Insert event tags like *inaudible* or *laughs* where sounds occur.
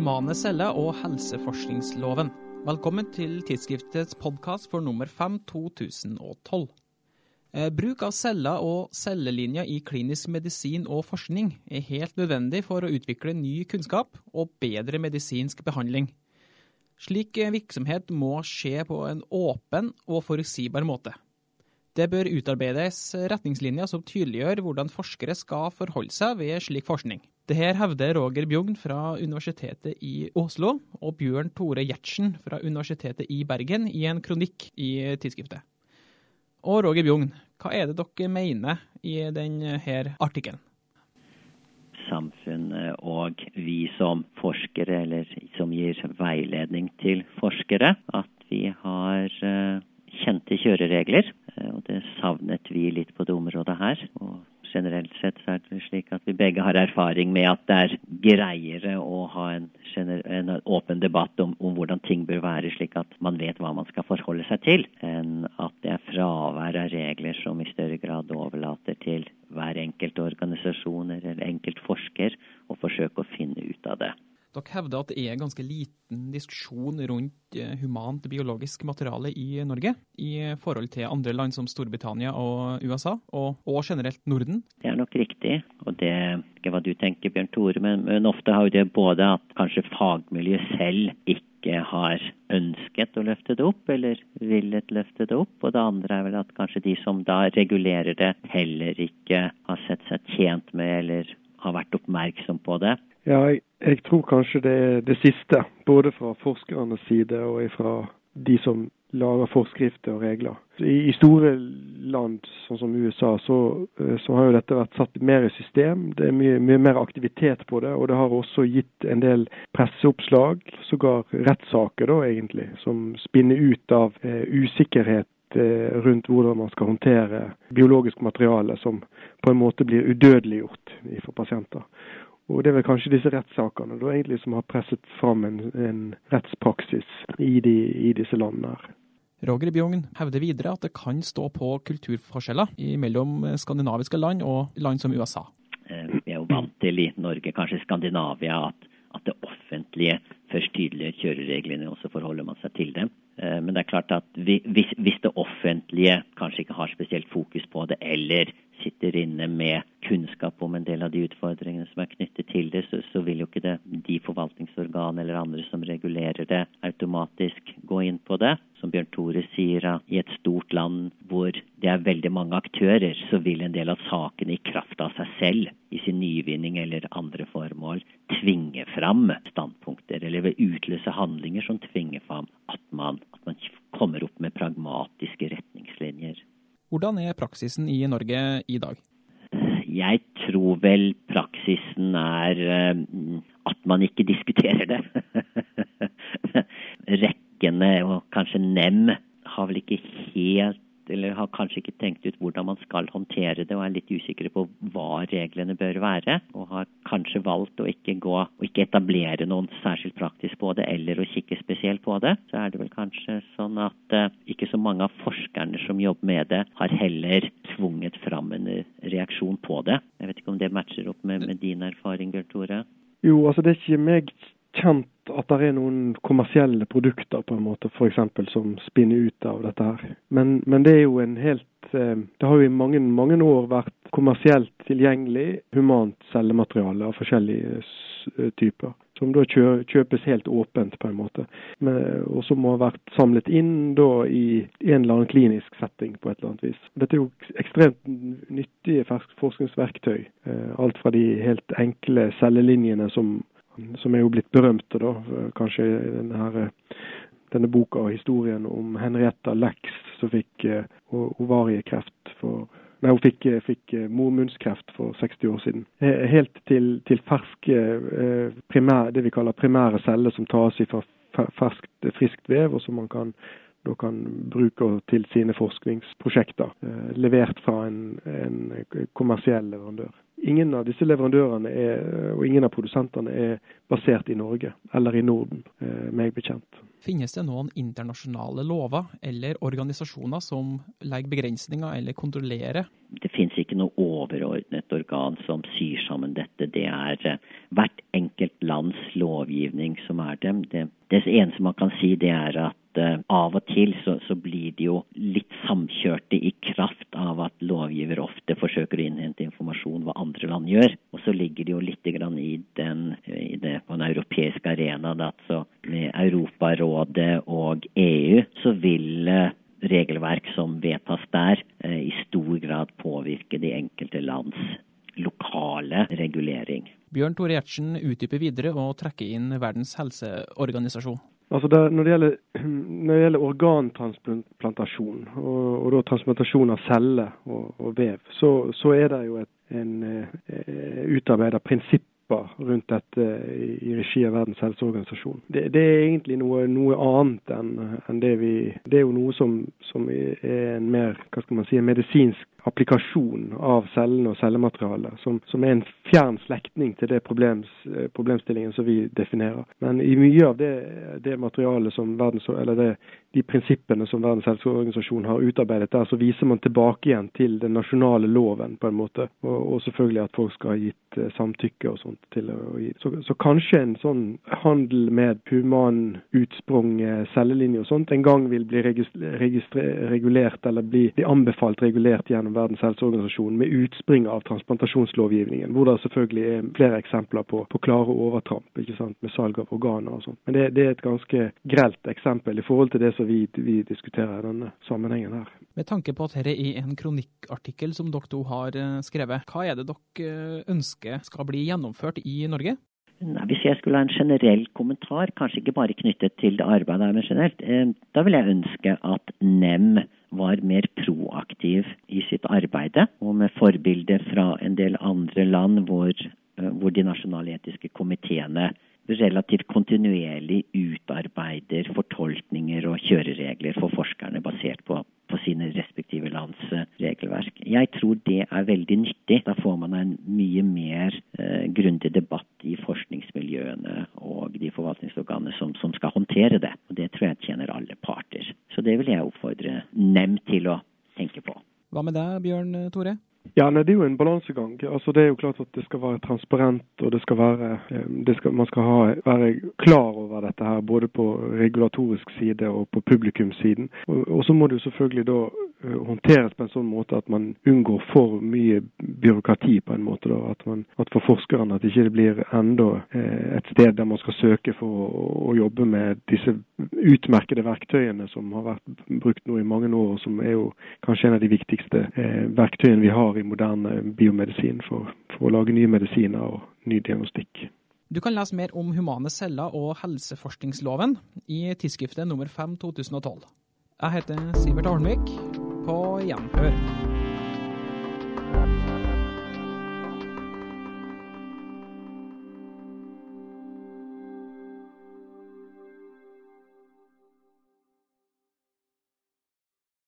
Humane celler og helseforskningsloven. Velkommen til tidsskriftets podkast for nummer 5 2012. Eh, bruk av celler og cellelinjer i klinisk medisin og forskning er helt nødvendig for å utvikle ny kunnskap og bedre medisinsk behandling. Slik virksomhet må skje på en åpen og forutsigbar måte. Det bør utarbeides retningslinjer som tydeliggjør hvordan forskere skal forholde seg ved slik forskning. Det her hevder Roger Bjugn fra Universitetet i Oslo og Bjørn Tore Gjertsen fra Universitetet i Bergen i en kronikk i tidsskriftet. Og Roger Bjugn, hva er det dere mener i denne artikkelen? Samfunnet og vi som forskere, eller som gir veiledning til forskere, at vi har eh, kjente kjøreregler. Eh, og det savnet vi litt på det området her. Og generelt er det slik at vi begge har erfaring med at det er greiere å ha en, en åpen debatt om, om, hvordan ting bør være, slik at man vet hva man skal forholde seg til, enn at det er fravær av regler som i større grad overlater til hver enkelt organisasjon eller enkelt forsker å forsøke å finne ut av det. Dere hevder at det er ganske liten diskusjon rundt eh, humant biologisk materiale i Norge, i forhold til andre land som Storbritannia og USA, og, og generelt Norden? Det er nok riktig, det ikke hva du tenker, Bjørn Tore, men, men ofte har jo det både at kanskje fagmiljøet selv ikke har ønsket å løfte det opp, eller villet løfte det opp. Og det andre er vel at kanskje de som da regulerer det, heller ikke har sett seg tjent med eller har vært oppmerksom på det. Ja, jeg, jeg tror kanskje det er det siste. Både fra forskernes side og fra de som lager forskrifter og regler. I, store land, sånn som USA, så, eh, så, har jo dette vært satt mer i system. Det er mye, mye, mer aktivitet på det, og det har også gitt en del presseoppslag, sågar rettssaker da egentlig, som spinner ut av eh, usikkerhet eh, rundt hvordan man skal håndtere biologisk materiale som på en måte blir udødeliggjort for pasienter. Og Det er vel kanskje disse rettssakene som har presset fram en, en rettspraksis i, de, i, disse landene. her. Roger Bjugn hevder videre at det kan stå på kulturforskjeller mellom skandinaviske land og land som USA. Eh, vi er jo vant til i Norge, kanskje Skandinavia, at, at det offentlige først tydeliggjør kjørereglene, og så forholder man seg til dem. Eh, men det er klart at hvis, hvis det offentlige kanskje ikke har spesielt fokus på det, eller sitter inne med kunnskap om en del av de utfordringene som er knyttet til det, så, så vil jo ikke det, de forvaltningsorgan eller andre som regulerer det, automatisk gå inn på det. At i et stort land hvor det er veldig mange aktører, så vil en del av sakene i kraft av seg selv, i sin nyvinning eller andre formål, tvinge fram standpunkter, eller ved utløse handlinger som tvinger fram at man, at man kommer opp med pragmatiske retningslinjer. Hvordan er praksisen i Norge i dag? Jeg tror vel praksisen er eh, at man ikke *laughs* diskuterer det. Rekkene og kanskje nem har vel ikke helt eller har kanskje ikke tenkt ut hvordan man skal håndtere det, og er litt usikre på hva reglene bør være. Og har kanskje valgt å ikke gå og ikke etablere noen særskilt praktisk på det, eller å kikke spesielt på det. Så er det vel kanskje sånn at uh, ikke så mange av forskerne som jobber med det, har heller tvunget fram en reaksjon på det. Jeg vet ikke om det matcher opp med, med din erfaring, Bjørn Tore? Jo, altså det er ikke meg kjent at det er noen kommersielle produkter på en måte, for eksempel, som spinner ut av dette her. Men, men, det er jo en helt eh, Det har jo i mange, mange år vært kommersielt tilgjengelig humant cellemateriale av forskjellige eh, typer. Som da kjøpes helt åpent, på en måte. Og som har vært samlet inn da i en eller annen klinisk setting på et eller annet vis. Dette er jo ekstremt nyttige forskningsverktøy. Eh, alt fra de helt enkle cellelinjene som som er jo blitt berømte, da. Kanskje denne, her, denne boka og historien om Henrietta Lex som fikk uh, ovariekreft for Nei, hun fikk, fikk uh, mormunnskreft for 60 år siden. Helt til, til ferske, primær, det vi kaller primære celler som tas fra ferskt, friskt vev, og som man kan da kan bruke til sine forskningsprosjekter, levert fra en, en kommersiell leverandør. Ingen av disse leverandørene er, og ingen av produsentene er basert i Norge eller i Norden, eh, meg bekjent. Finnes det noen internasjonale lover eller organisasjoner som legger begrensninger eller kontrollerer? Det finnes ikke noe overordnet organ som syr sammen dette. Det er eh, hvert enkelt lands lovgivning som er dem. Det, det eneste man kan si, det er at uh, av og til så, så, blir de jo litt samkjørte i kraft av at lovgiver ofte forsøker å innhente land gjør. Og så ligger de jo litt i, den, i det, på den europeiske arenaen. Altså med Europarådet og EU så vil uh, regelverk som vedtas der, uh, i stor grad påvirke de enkelte lands lokale regulering. Bjørn Tore Gjertsen utdyper videre og trekker inn Verdens helseorganisasjon. Altså det, når, det gjelder, *clears throat* når, det gjelder, organtransplantasjon, og, og da transplantasjon av celler og, og vev, så, så, er det jo et en eh, utarbeidet prinsipp rundt dette i regi av Verdens helseorganisasjon. Det, det er egentlig noe, noe annet enn en det vi Det er jo noe som, som, er en mer hva skal man si, en medisinsk applikasjon av cellene og cellematerialet, som, som er en fjern slektning til det problems, problemstillingen som vi definerer. Men i mye av det, det materialet som verdens, eller det, de prinsippene som Verdens helseorganisasjon har utarbeidet der, så viser man tilbake igjen til den nasjonale loven, på en måte. Og, og selvfølgelig at folk skal ha gitt uh, samtykke og sånt til å gi. Så, så, kanskje en sånn handel med human utsprung, uh, cellelinje og sånt, en gang vil bli regulert eller bli, bli anbefalt regulert gjennom Verdens helseorganisasjon med utspring av transplantasjonslovgivningen, hvor det selvfølgelig er flere eksempler på, på klare overtramp ikke sant, med salg av organer og sånt. Men det, det, er et ganske grelt eksempel i forhold til det som vi, vi diskuterer i denne sammenhengen her. Med tanke på at dette er en kronikkartikkel som dere to har eh, skrevet, hva er det dere eh, ønsker skal bli gjennomført i Norge? Nei, hvis jeg skulle ha en generell kommentar, kanskje ikke bare knyttet til det arbeidet, men generelt, eh, da vil jeg ønske at NEM var mer proaktiv i sitt arbeid, og med forbilde fra en del andre land hvor, eh, hvor de nasjonale etiske komiteene relativt kontinuerlig utarbeider fortolkninger og kjøreregler for forskerne basert på, på sine respektive lands eh, regelverk. Jeg tror det er veldig nyttig. Da får man en mye mer eh, grundig debatt i forskningsmiljøene og de forvaltningsorganene som, som skal håndtere det. Og det tror jeg tjener alle parter. Så det vil jeg oppfordre NEM til å tenke på. Hva med deg, Bjørn Tore? Ja, nei, Det er jo en balansegang. Altså, det er jo klart at det skal være transparent, og det skal være, eh, det skal, man skal ha, være klar over dette her, både på regulatorisk side og på publikumssiden. Og, og så må det jo selvfølgelig da håndteres på en sånn måte at man unngår for mye byråkrati på en måte. Da. At, man, at for forskerne at det ikke blir enda eh, et sted der man skal søke for å, å, jobbe med disse utmerkede verktøyene som har vært brukt nå i mange år, og som er jo kanskje en av de viktigste eh, verktøyene vi har i moderne biomedisin for, for å lage nye medisiner og ny diagnostikk. Du kan lese mer om humane celler og helseforskningsloven i tidsskriftet nummer 5 2012. Jeg heter Sivert Arnvik på gjenhør.